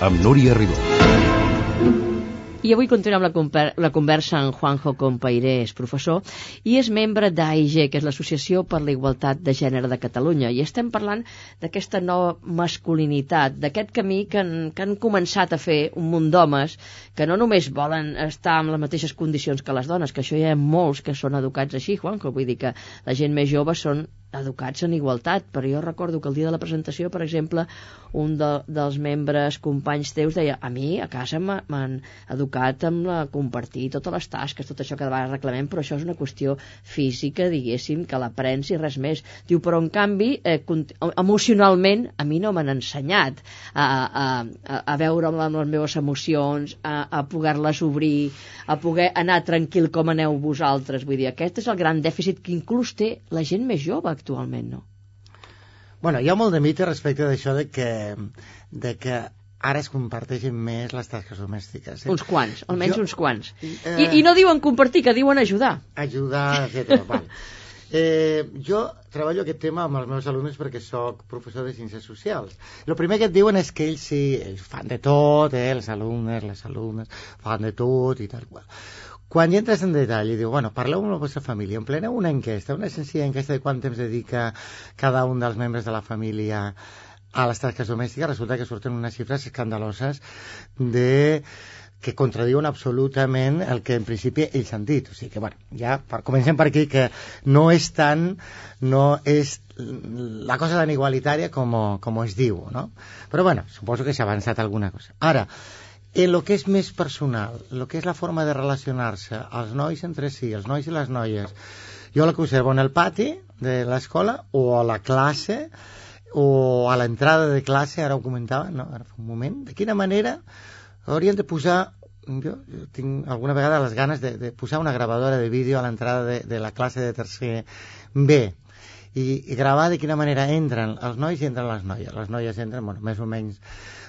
amb Núria Ribó. I avui continuem la, la conversa amb Juanjo Compairés, professor, i és membre d'AIG, que és l'Associació per la Igualtat de Gènere de Catalunya. I estem parlant d'aquesta nova masculinitat, d'aquest camí que han, que han començat a fer un munt d'homes que no només volen estar en les mateixes condicions que les dones, que això hi ha molts que són educats així, Juanjo, vull dir que la gent més jove són educats en igualtat, però jo recordo que el dia de la presentació, per exemple, un de, dels membres companys teus deia a mi a casa m'ha- m'han educat amb la compartir totes les tasques, tot això que de vegades reclamem, però això és una qüestió física, diguéssim, que l'aprens i res més. Diu, però en canvi, eh, emocionalment, a mi no m'han ensenyat a, a, a veure amb les meves emocions, a, a poder-les obrir, a poder anar tranquil com aneu vosaltres. Vull dir, aquest és el gran dèficit que inclús té la gent més jove actualment, no? Bueno, hi ha molt de mite respecte d'això de que, de que ara es comparteixen més les tasques domèstiques. Eh? Uns quants, almenys Jo- uns quants. Eh, I, I no diuen compartir, que diuen ajudar. ajudar, etc. Val. Eh, jo treballo aquest tema amb els meus alumnes perquè sóc professor de ciències socials. El primer que et diuen és que ells sí, ells fan de tot, eh, els alumnes, les alumnes, fan de tot i tal qual. Quan hi entres en detall i diu, bueno, parleu amb la vostra família, empleneu una enquesta, una senzilla enquesta de quant temps dedica cada un dels membres de la família a les tasques domèstiques, resulta que surten unes xifres escandaloses de que contradiuen absolutament el que en principi ells han dit. O sigui que, bueno, ja per, comencem per aquí, que no és tan, no és la cosa tan igualitària com, com es diu, no? Però, bueno, suposo que s'ha avançat alguna cosa. Ara, en lo que és més personal, lo que és la forma de relacionar-se, els nois entre si, els nois i les noies, jo la que observo en el pati de l'escola o a la classe o a l'entrada de classe, ara ho comentava, no? ara fa un moment, de quina manera haurien de posar jo tinc alguna vegada les ganes de, de posar una gravadora de vídeo a l'entrada de, de la classe de tercer B i, i gravar de quina manera entren els nois i entren les noies. Les noies entren, bueno, més o menys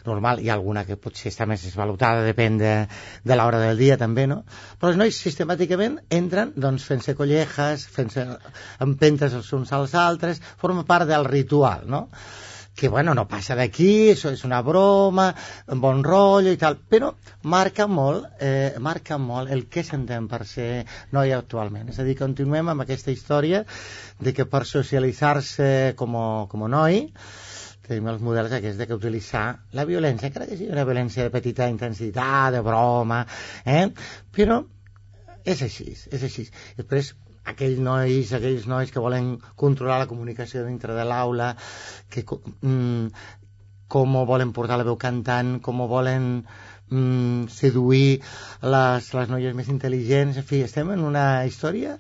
normal, hi ha alguna que potser està més esvalutada, depèn de, de l'hora del dia també, no? Però els nois sistemàticament entren doncs fent-se collejas, fent-se empentes els uns als altres, forma part del ritual, no? Que bueno, no passa d'aquí, això és una broma, un bon rotllo i tal, però marca molt, eh, marca molt el que s'entén per ser noi actualment. És a dir, continuem amb aquesta història de que per socialitzar-se com, com noi tenim els models aquests de que utilitzar la violència, encara que sigui una violència de petita intensitat, de broma, eh? però és així, és així. Després, aquells nois, aquells nois que volen controlar la comunicació dintre de l'aula, que mm, com volen portar la veu cantant, com volen mm, seduir les, les noies més intel·ligents, en fi, estem en una història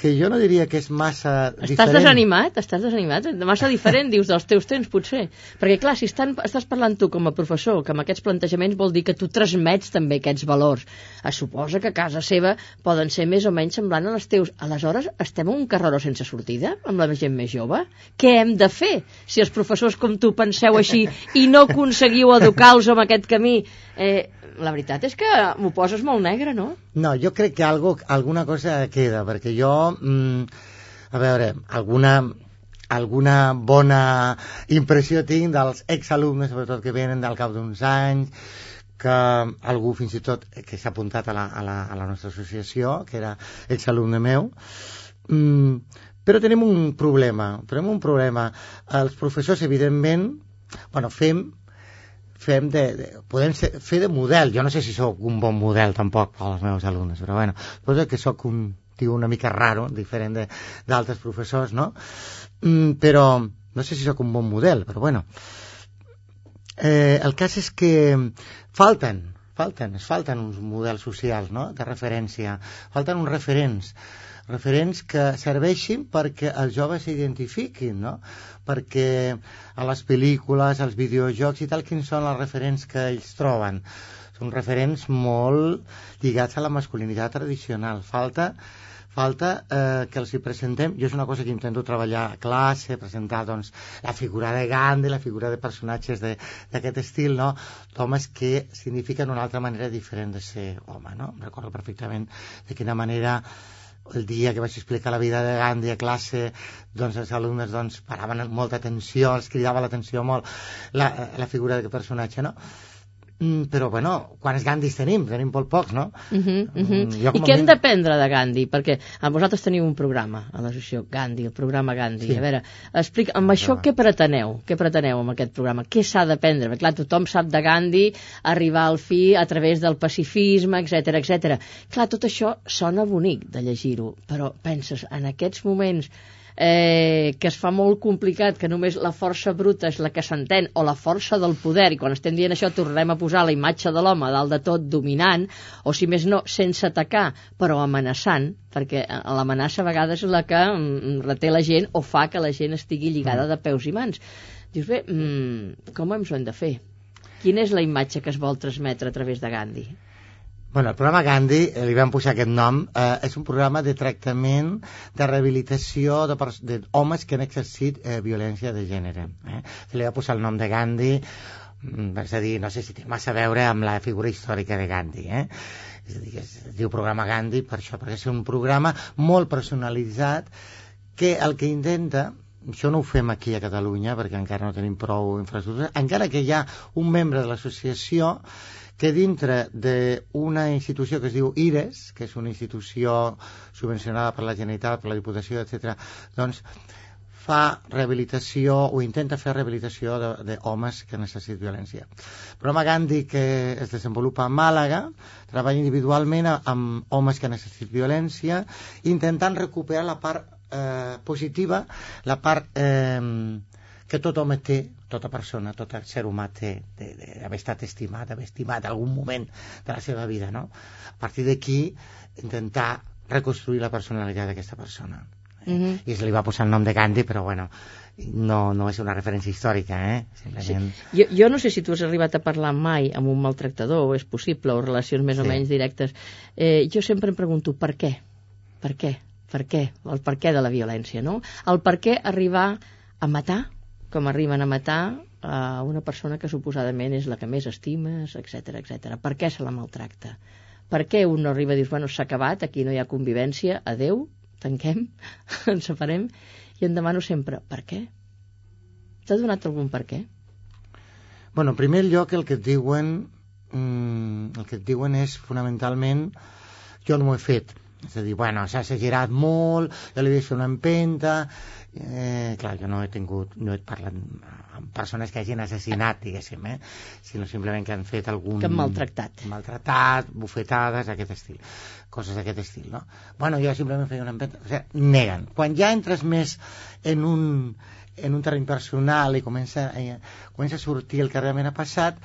que jo no diria que és massa Estàs diferent. desanimat? Estàs desanimat? Massa diferent, dius, dels teus temps, potser. Perquè, clar, si estan, estàs parlant tu com a professor, que amb aquests plantejaments vol dir que tu transmets també aquests valors. Es suposa que a casa seva poden ser més o menys semblant a les teus. Aleshores, estem en un carreró sense sortida amb la gent més jove? Què hem de fer si els professors com tu penseu així i no aconseguiu educar-los amb aquest camí? Eh, la veritat és que m'ho poses molt negre, no? No, jo crec que algo, alguna cosa queda, perquè jo, mm, a veure, alguna, alguna bona impressió tinc dels exalumnes, sobretot que venen del cap d'uns anys, que algú fins i tot que s'ha apuntat a la, a, la, a la nostra associació, que era exalumne meu, mm, però tenim un problema, tenim un problema. Els professors, evidentment, bueno, fem fem de, de, podem ser, fer de model. Jo no sé si sóc un bon model tampoc per als meus alumnes, però bueno, suposo que sóc un tio una mica raro, diferent d'altres professors, no? Mm, però no sé si sóc un bon model, però bueno. Eh, el cas és que falten, falten, es falten uns models socials, no?, de referència. Falten uns referents referents que serveixin perquè els joves s'identifiquin, no? Perquè a les pel·lícules, als videojocs i tal, quins són els referents que ells troben? Són referents molt lligats a la masculinitat tradicional. Falta falta eh, que els hi presentem, jo és una cosa que intento treballar a classe, presentar doncs, la figura de Gandhi, la figura de personatges d'aquest estil, no? d'homes que signifiquen una altra manera diferent de ser home. No? Recordo perfectament de quina manera el dia que vaig explicar la vida de Gandhi a classe, doncs els alumnes doncs, paraven molta atenció, els cridava l'atenció molt la, la figura d'aquest personatge, no? Mm, però, bueno, quants Gandhis tenim? Tenim molt pocs, no? Uh -huh, uh -huh. Jo I què hem mínim- d'aprendre de Gandhi? Perquè a vosaltres teniu un programa a l'associació Gandhi, el programa Gandhi. Sí. A veure, explica, amb això programa. què preteneu? Què preteneu amb aquest programa? Què s'ha d'aprendre? Perquè, clar, tothom sap de Gandhi arribar al fi a través del pacifisme, etc etc. Clar, tot això sona bonic de llegir-ho, però penses, en aquests moments eh, que es fa molt complicat, que només la força bruta és la que s'entén, o la força del poder, i quan estem dient això tornem a posar la imatge de l'home dalt de tot dominant, o si més no, sense atacar, però amenaçant, perquè eh, l'amenaça a vegades és la que mm, reté la gent o fa que la gent estigui lligada de peus i mans. Dius, bé, mm, com ens ho hem de fer? Quina és la imatge que es vol transmetre a través de Gandhi? Bueno, el programa Gandhi, eh, li vam posar aquest nom, eh, és un programa de tractament, de rehabilitació d'homes que han exercit eh, violència de gènere. Eh? Se li va posar el nom de Gandhi, mm, és a dir, no sé si té massa a veure amb la figura històrica de Gandhi, eh? És a dir, es diu programa Gandhi per això, perquè és un programa molt personalitzat que el que intenta això no ho fem aquí a Catalunya perquè encara no tenim prou infraestructura, encara que hi ha un membre de l'associació que dintre d'una institució que es diu IRES, que és una institució subvencionada per la Generalitat, per la Diputació, etc., doncs fa rehabilitació o intenta fer rehabilitació d'homes que necessiten violència. Programa Gandhi que es desenvolupa a Màlaga treballa individualment amb homes que necessiten violència intentant recuperar la part eh, positiva, la part eh, que tot home té, tota persona, tot ser humà té d'haver estat estimat, d'haver estimat algun moment de la seva vida, no? A partir d'aquí, intentar reconstruir la personalitat d'aquesta persona. Eh? Mhm. I se li va posar el nom de Gandhi, però bueno, no, no és una referència històrica, eh? Simplement... Jo, jo no sé si tu has arribat a parlar mai amb un maltractador, o és possible, o relacions més o Sí. menys directes. Eh, jo sempre em pregunto per què? Per què? Per què? El per què de la violència, no? El per què arribar a matar, com arriben a matar a una persona que suposadament és la que més estimes, etc etc. Per què se la maltracta? Per què un no arriba i dius, bueno, s'ha acabat, aquí no hi ha convivència, adeu, tanquem, ens separem, i em demano sempre, per què? T'ha donat algun per què? Bueno, en primer lloc el que et diuen mm, el que et diuen és fonamentalment jo no ho he fet és a dir, bueno, s'ha exagerat molt jo li he vist una empenta eh, clar, jo no he tingut no he parlat amb persones que hagin assassinat diguéssim, eh? sinó simplement que han fet algun... Que han maltractat. maltratat, bufetades, aquest estil coses d'aquest estil, no? Bueno, jo simplement feia una empenta, o sigui, neguen quan ja entres més en un en un terreny personal i comença, eh, comença a sortir el que realment ha passat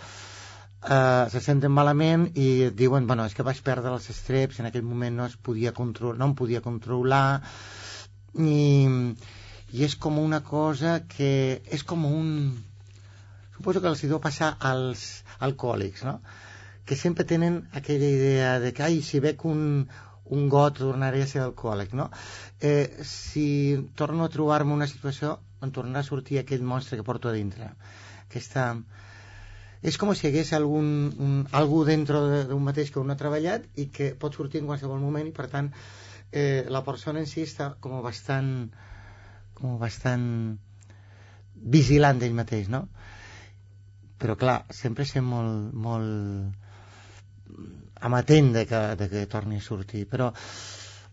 eh, se senten malament i diuen, bueno, és que vaig perdre els estreps en aquell moment no es podia controlar, no em podia controlar i, i és com una cosa que és com un suposo que els hi deu passar als alcohòlics no? que sempre tenen aquella idea de que ai, si bec un, un got tornaré a ser alcohòlic no? eh, si torno a trobar-me una situació em tornarà a sortir aquell monstre que porto a dintre aquesta és com si hi hagués algun, un, algú dentro de- d'un mateix que un ha treballat i que pot sortir en qualsevol moment i per tant eh, la persona en si està com bastant com bastant vigilant d'ell mateix no? però clar, sempre ser molt molt amatent de que, de que torni a sortir. Però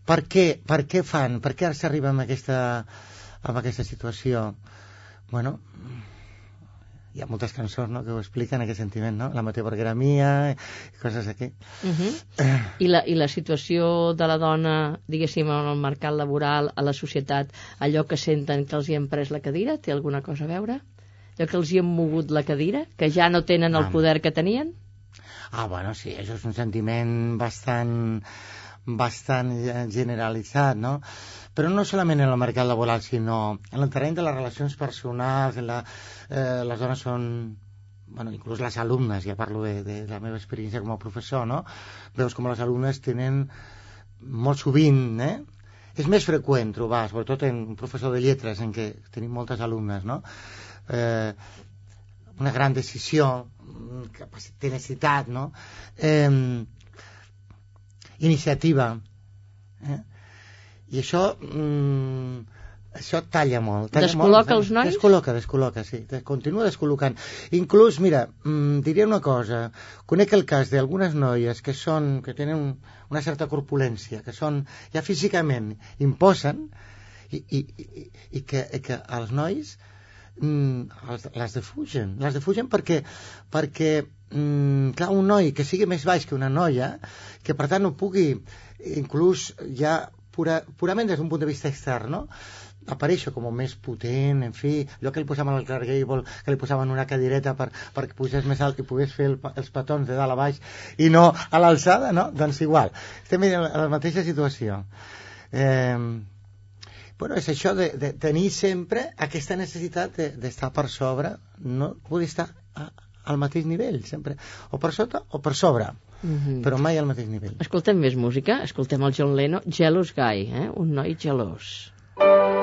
per què, per què fan? Per què s'arriba amb aquesta amb aquesta situació? Bueno hi ha moltes cançons no, que ho expliquen aquest sentiment, no? La meva perquè era mia, i coses d'aquí. Uh -huh. I, la, I la situació de la dona, diguéssim, en el mercat laboral, a la societat, allò que senten que els hi han pres la cadira, té alguna cosa a veure? Allò que els hi han mogut la cadira, que ja no tenen el poder que tenien? Ah, bueno, sí, això és un sentiment bastant bastant ge- generalitzat, no? Però no solament en el mercat laboral, sinó en el terreny de les relacions personals, en la, eh, les dones són bueno, inclús les alumnes, ja parlo de, de la meva experiència com a professor, no? Veus com les alumnes tenen molt sovint, eh? És més freqüent trobar, sobretot en un professor de lletres, en què tenim moltes alumnes, no? Eh, una gran decisió, mm, capacitat, tenacitat, no? Eh, iniciativa. Eh? i això mm, això talla molt talla Descol·loca molt, els nois? descol·loca, descol·loca, sí continua descol·locant inclús, mira, mm, diria una cosa conec el cas d'algunes noies que són, que tenen un, una certa corpulència que són, ja físicament imposen i, i, i, i, que, que els nois mm, els, les defugen les defugen perquè, perquè mm, clar, un noi que sigui més baix que una noia que per tant no pugui inclús ja pura, purament des d'un punt de vista extern no? aparèixer com més potent, en fi, allò que li posaven al Clark Gable, que li posaven una cadireta per, pugés més alt i pogués fer el, els petons de dalt a baix i no a l'alçada, no? Doncs igual, estem en la mateixa situació. Eh, bueno, és això de, de tenir sempre aquesta necessitat de- d'estar per sobre, no poder estar a, al mateix nivell, sempre, o per sota o per sobre, Mhm. però mai al mateix nivell. Escoltem més música, escoltem el John Lennon, Jealous Guy, eh? un noi gelós. I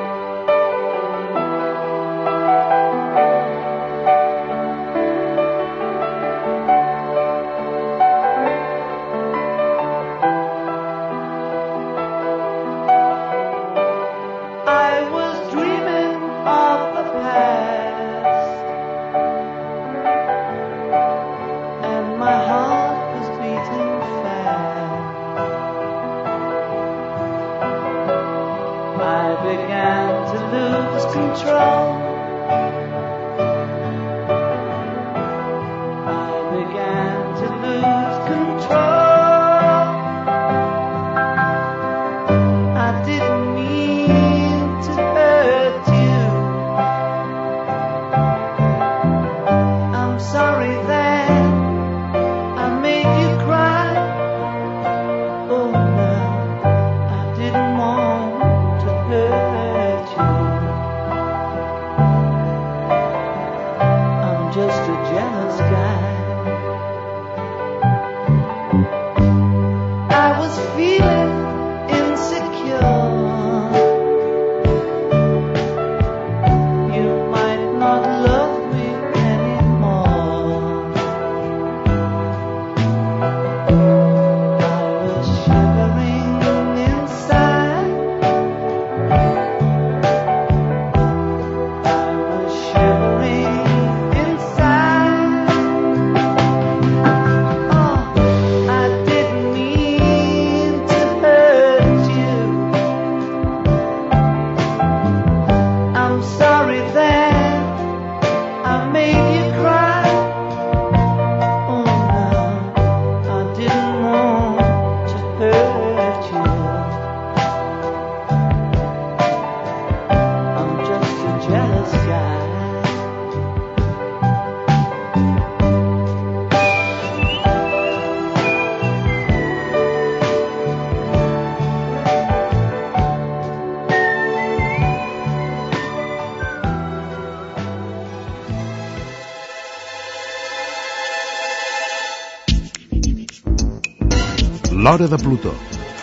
L'Hora de Plutó,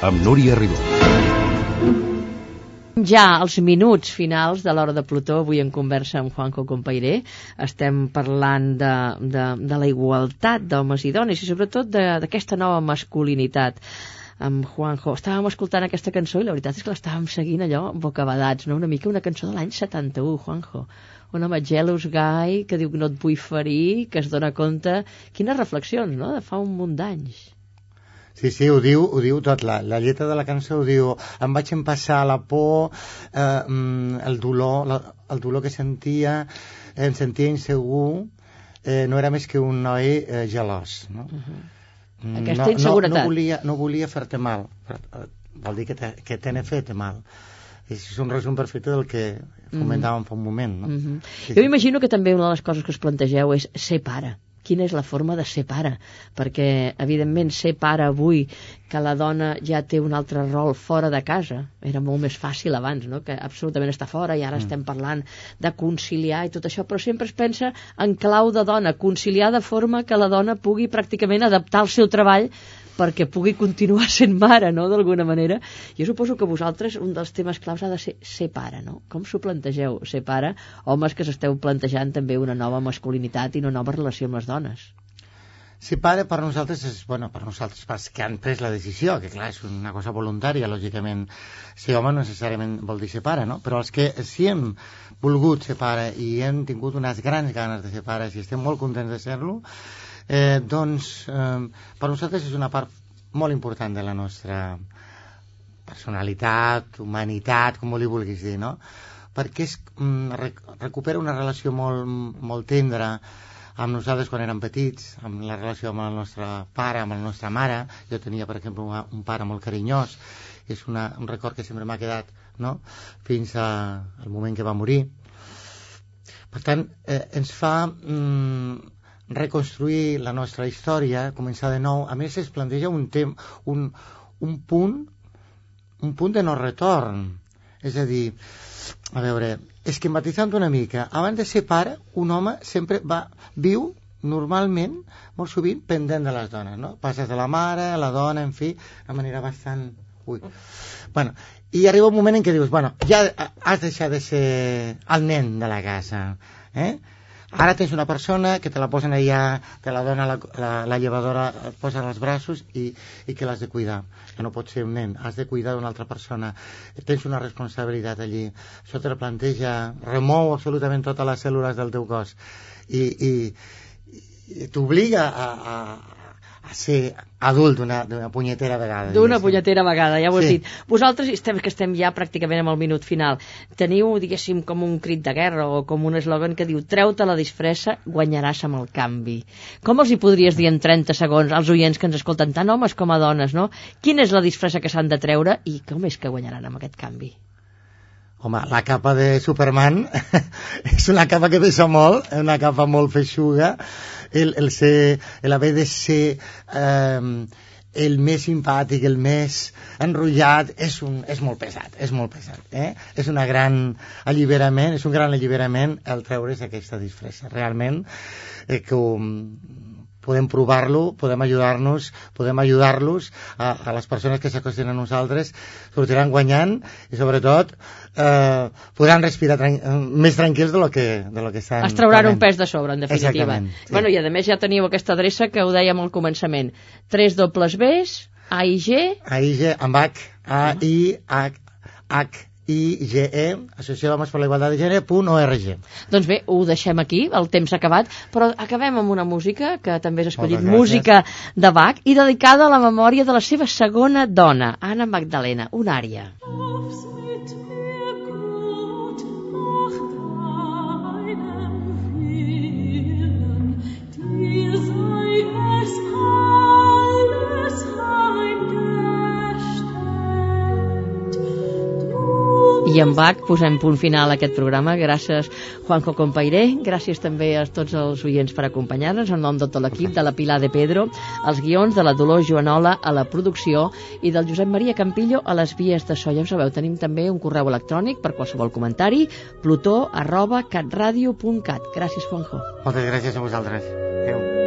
amb Núria Ribó. Ja als minuts finals de l'hora de Plutó, avui en conversa amb Juanjo Compairé, estem parlant de, de, de la igualtat d'homes i dones i sobretot d'aquesta nova masculinitat amb Juanjo. Estàvem escoltant aquesta cançó i la veritat és que l'estàvem seguint allò bocabadats, no? una mica una cançó de l'any 71, Juanjo. Un home jealous guy que diu que no et vull ferir, que es dona compte... Quines reflexions, no?, de fa un munt d'anys. Sí, sí, ho diu, ho diu tot. La, la lletra de la cançó ho diu em vaig empassar la por, eh, mm, el dolor, la, el dolor que sentia, em sentia insegur, eh, no era més que un noi eh, gelós, no? Mm, Aquesta no, inseguretat. No, no volia, no volia fer-te mal, eh, vol dir que te, que te n'he fet mal. És un resum perfecte del que comentàvem fa un moment, no? Mm -hmm. Sí, Jo imagino que també una de les coses que us plantegeu és ser pare. Quina és la forma de ser pare? Perquè, evidentment, ser pare avui, que la dona ja té un altre rol fora de casa, era molt més fàcil abans, no? que absolutament està fora i ara mm. estem parlant de conciliar i tot això, però sempre es pensa en clau de dona, conciliar de forma que la dona pugui pràcticament adaptar el seu treball perquè pugui continuar sent mare, no?, d'alguna manera. Jo suposo que vosaltres, un dels temes claus ha de ser ser pare, no? Com s'ho plantegeu, ser pare? Homes que s'esteu plantejant també una nova masculinitat i una nova relació amb les dones. Ser pare per nosaltres és, bueno, per nosaltres, pels que han pres la decisió, que clar, és una cosa voluntària, lògicament, ser home no necessàriament vol dir ser pare, no? Però els que sí hem volgut ser pare i hem tingut unes grans ganes de ser pares i estem molt contents de ser-lo, eh, doncs eh, per nosaltres és una part molt important de la nostra personalitat, humanitat, com li vulguis dir, no? Perquè és, mm, rec recupera una relació molt, molt tendra amb nosaltres quan érem petits, amb la relació amb el nostre pare, amb la nostra mare. Jo tenia, per exemple, un, un pare molt carinyós, és una, un record que sempre m'ha quedat no? fins a, al moment que va morir. Per tant, eh, ens fa mm, reconstruir la nostra història, començar de nou. A més, es planteja un, tem, un, un punt un punt de no retorn. És a dir, a veure, esquematitzant una mica, abans de ser pare, un home sempre va, viu normalment, molt sovint, pendent de les dones, no? Passes de la mare, la dona, en fi, de manera bastant... Ui. Bueno, i arriba un moment en què dius, bueno, ja has deixat de ser el nen de la casa, eh? Ara tens una persona que te la posen allà, te la dona la, la, la llevadora, et posa als braços i, i que l'has de cuidar. Que no pot ser un nen, has de cuidar d'una altra persona. Tens una responsabilitat allí. Això te la planteja, remou absolutament totes les cèl·lules del teu cos i, i, i t'obliga a, a, a ser adult d'una punyetera vegada. D'una punyetera vegada, ja ho has Sí. dit. Vosaltres, estem, que estem ja pràcticament amb el minut final, teniu, diguéssim, com un crit de guerra o com un eslògan que diu treu-te la disfressa, guanyaràs amb el canvi. Com els hi podries dir en 30 segons als oients que ens escolten, tant homes com a dones, no? Quina és la disfressa que s'han de treure i com és que guanyaran amb aquest canvi? Home, la capa de Superman és una capa que pesa molt, una capa molt feixuga. El, el, ser, el haver de ser eh, el més simpàtic, el més enrotllat, és, un, és molt pesat, és molt pesat. Eh? És una gran alliberament, és un gran alliberament el treure's aquesta disfressa. Realment, eh, que podem provar-lo, podem ajudar-nos, podem ajudar-los a, a les persones que s'acosten a nosaltres, sortiran guanyant i sobretot eh, podran respirar tran més tranquils de lo que, de lo que estan Es trauran un pes de sobre, en definitiva. Exactament, sí. Bueno, i a més ja teniu aquesta adreça que ho dèiem al començament. 3 dobles Bs, A i G, AIG amb H, A, I, H, H, I, G, E, Associació d'Homes per la Igualtat de Gènere, punt ORG. Doncs bé, ho deixem aquí, el temps s'ha acabat, però acabem amb una música que també has escollit, música de Bach, i dedicada a la memòria de la seva segona dona, Anna Magdalena, una àrea. Aufs I amb Bach posem punt final a aquest programa. Gràcies, Juanjo Compairé. Gràcies també a tots els oients per acompanyar-nos en nom de tot l'equip, de la Pilar de Pedro, els guions de la Dolors Joanola a la producció i del Josep Maria Campillo a les vies de so. Ja ho sabeu, tenim també un correu electrònic per qualsevol comentari, plutó arroba catradio.cat. Gràcies, Juanjo. Moltes gràcies a vosaltres. Adéu.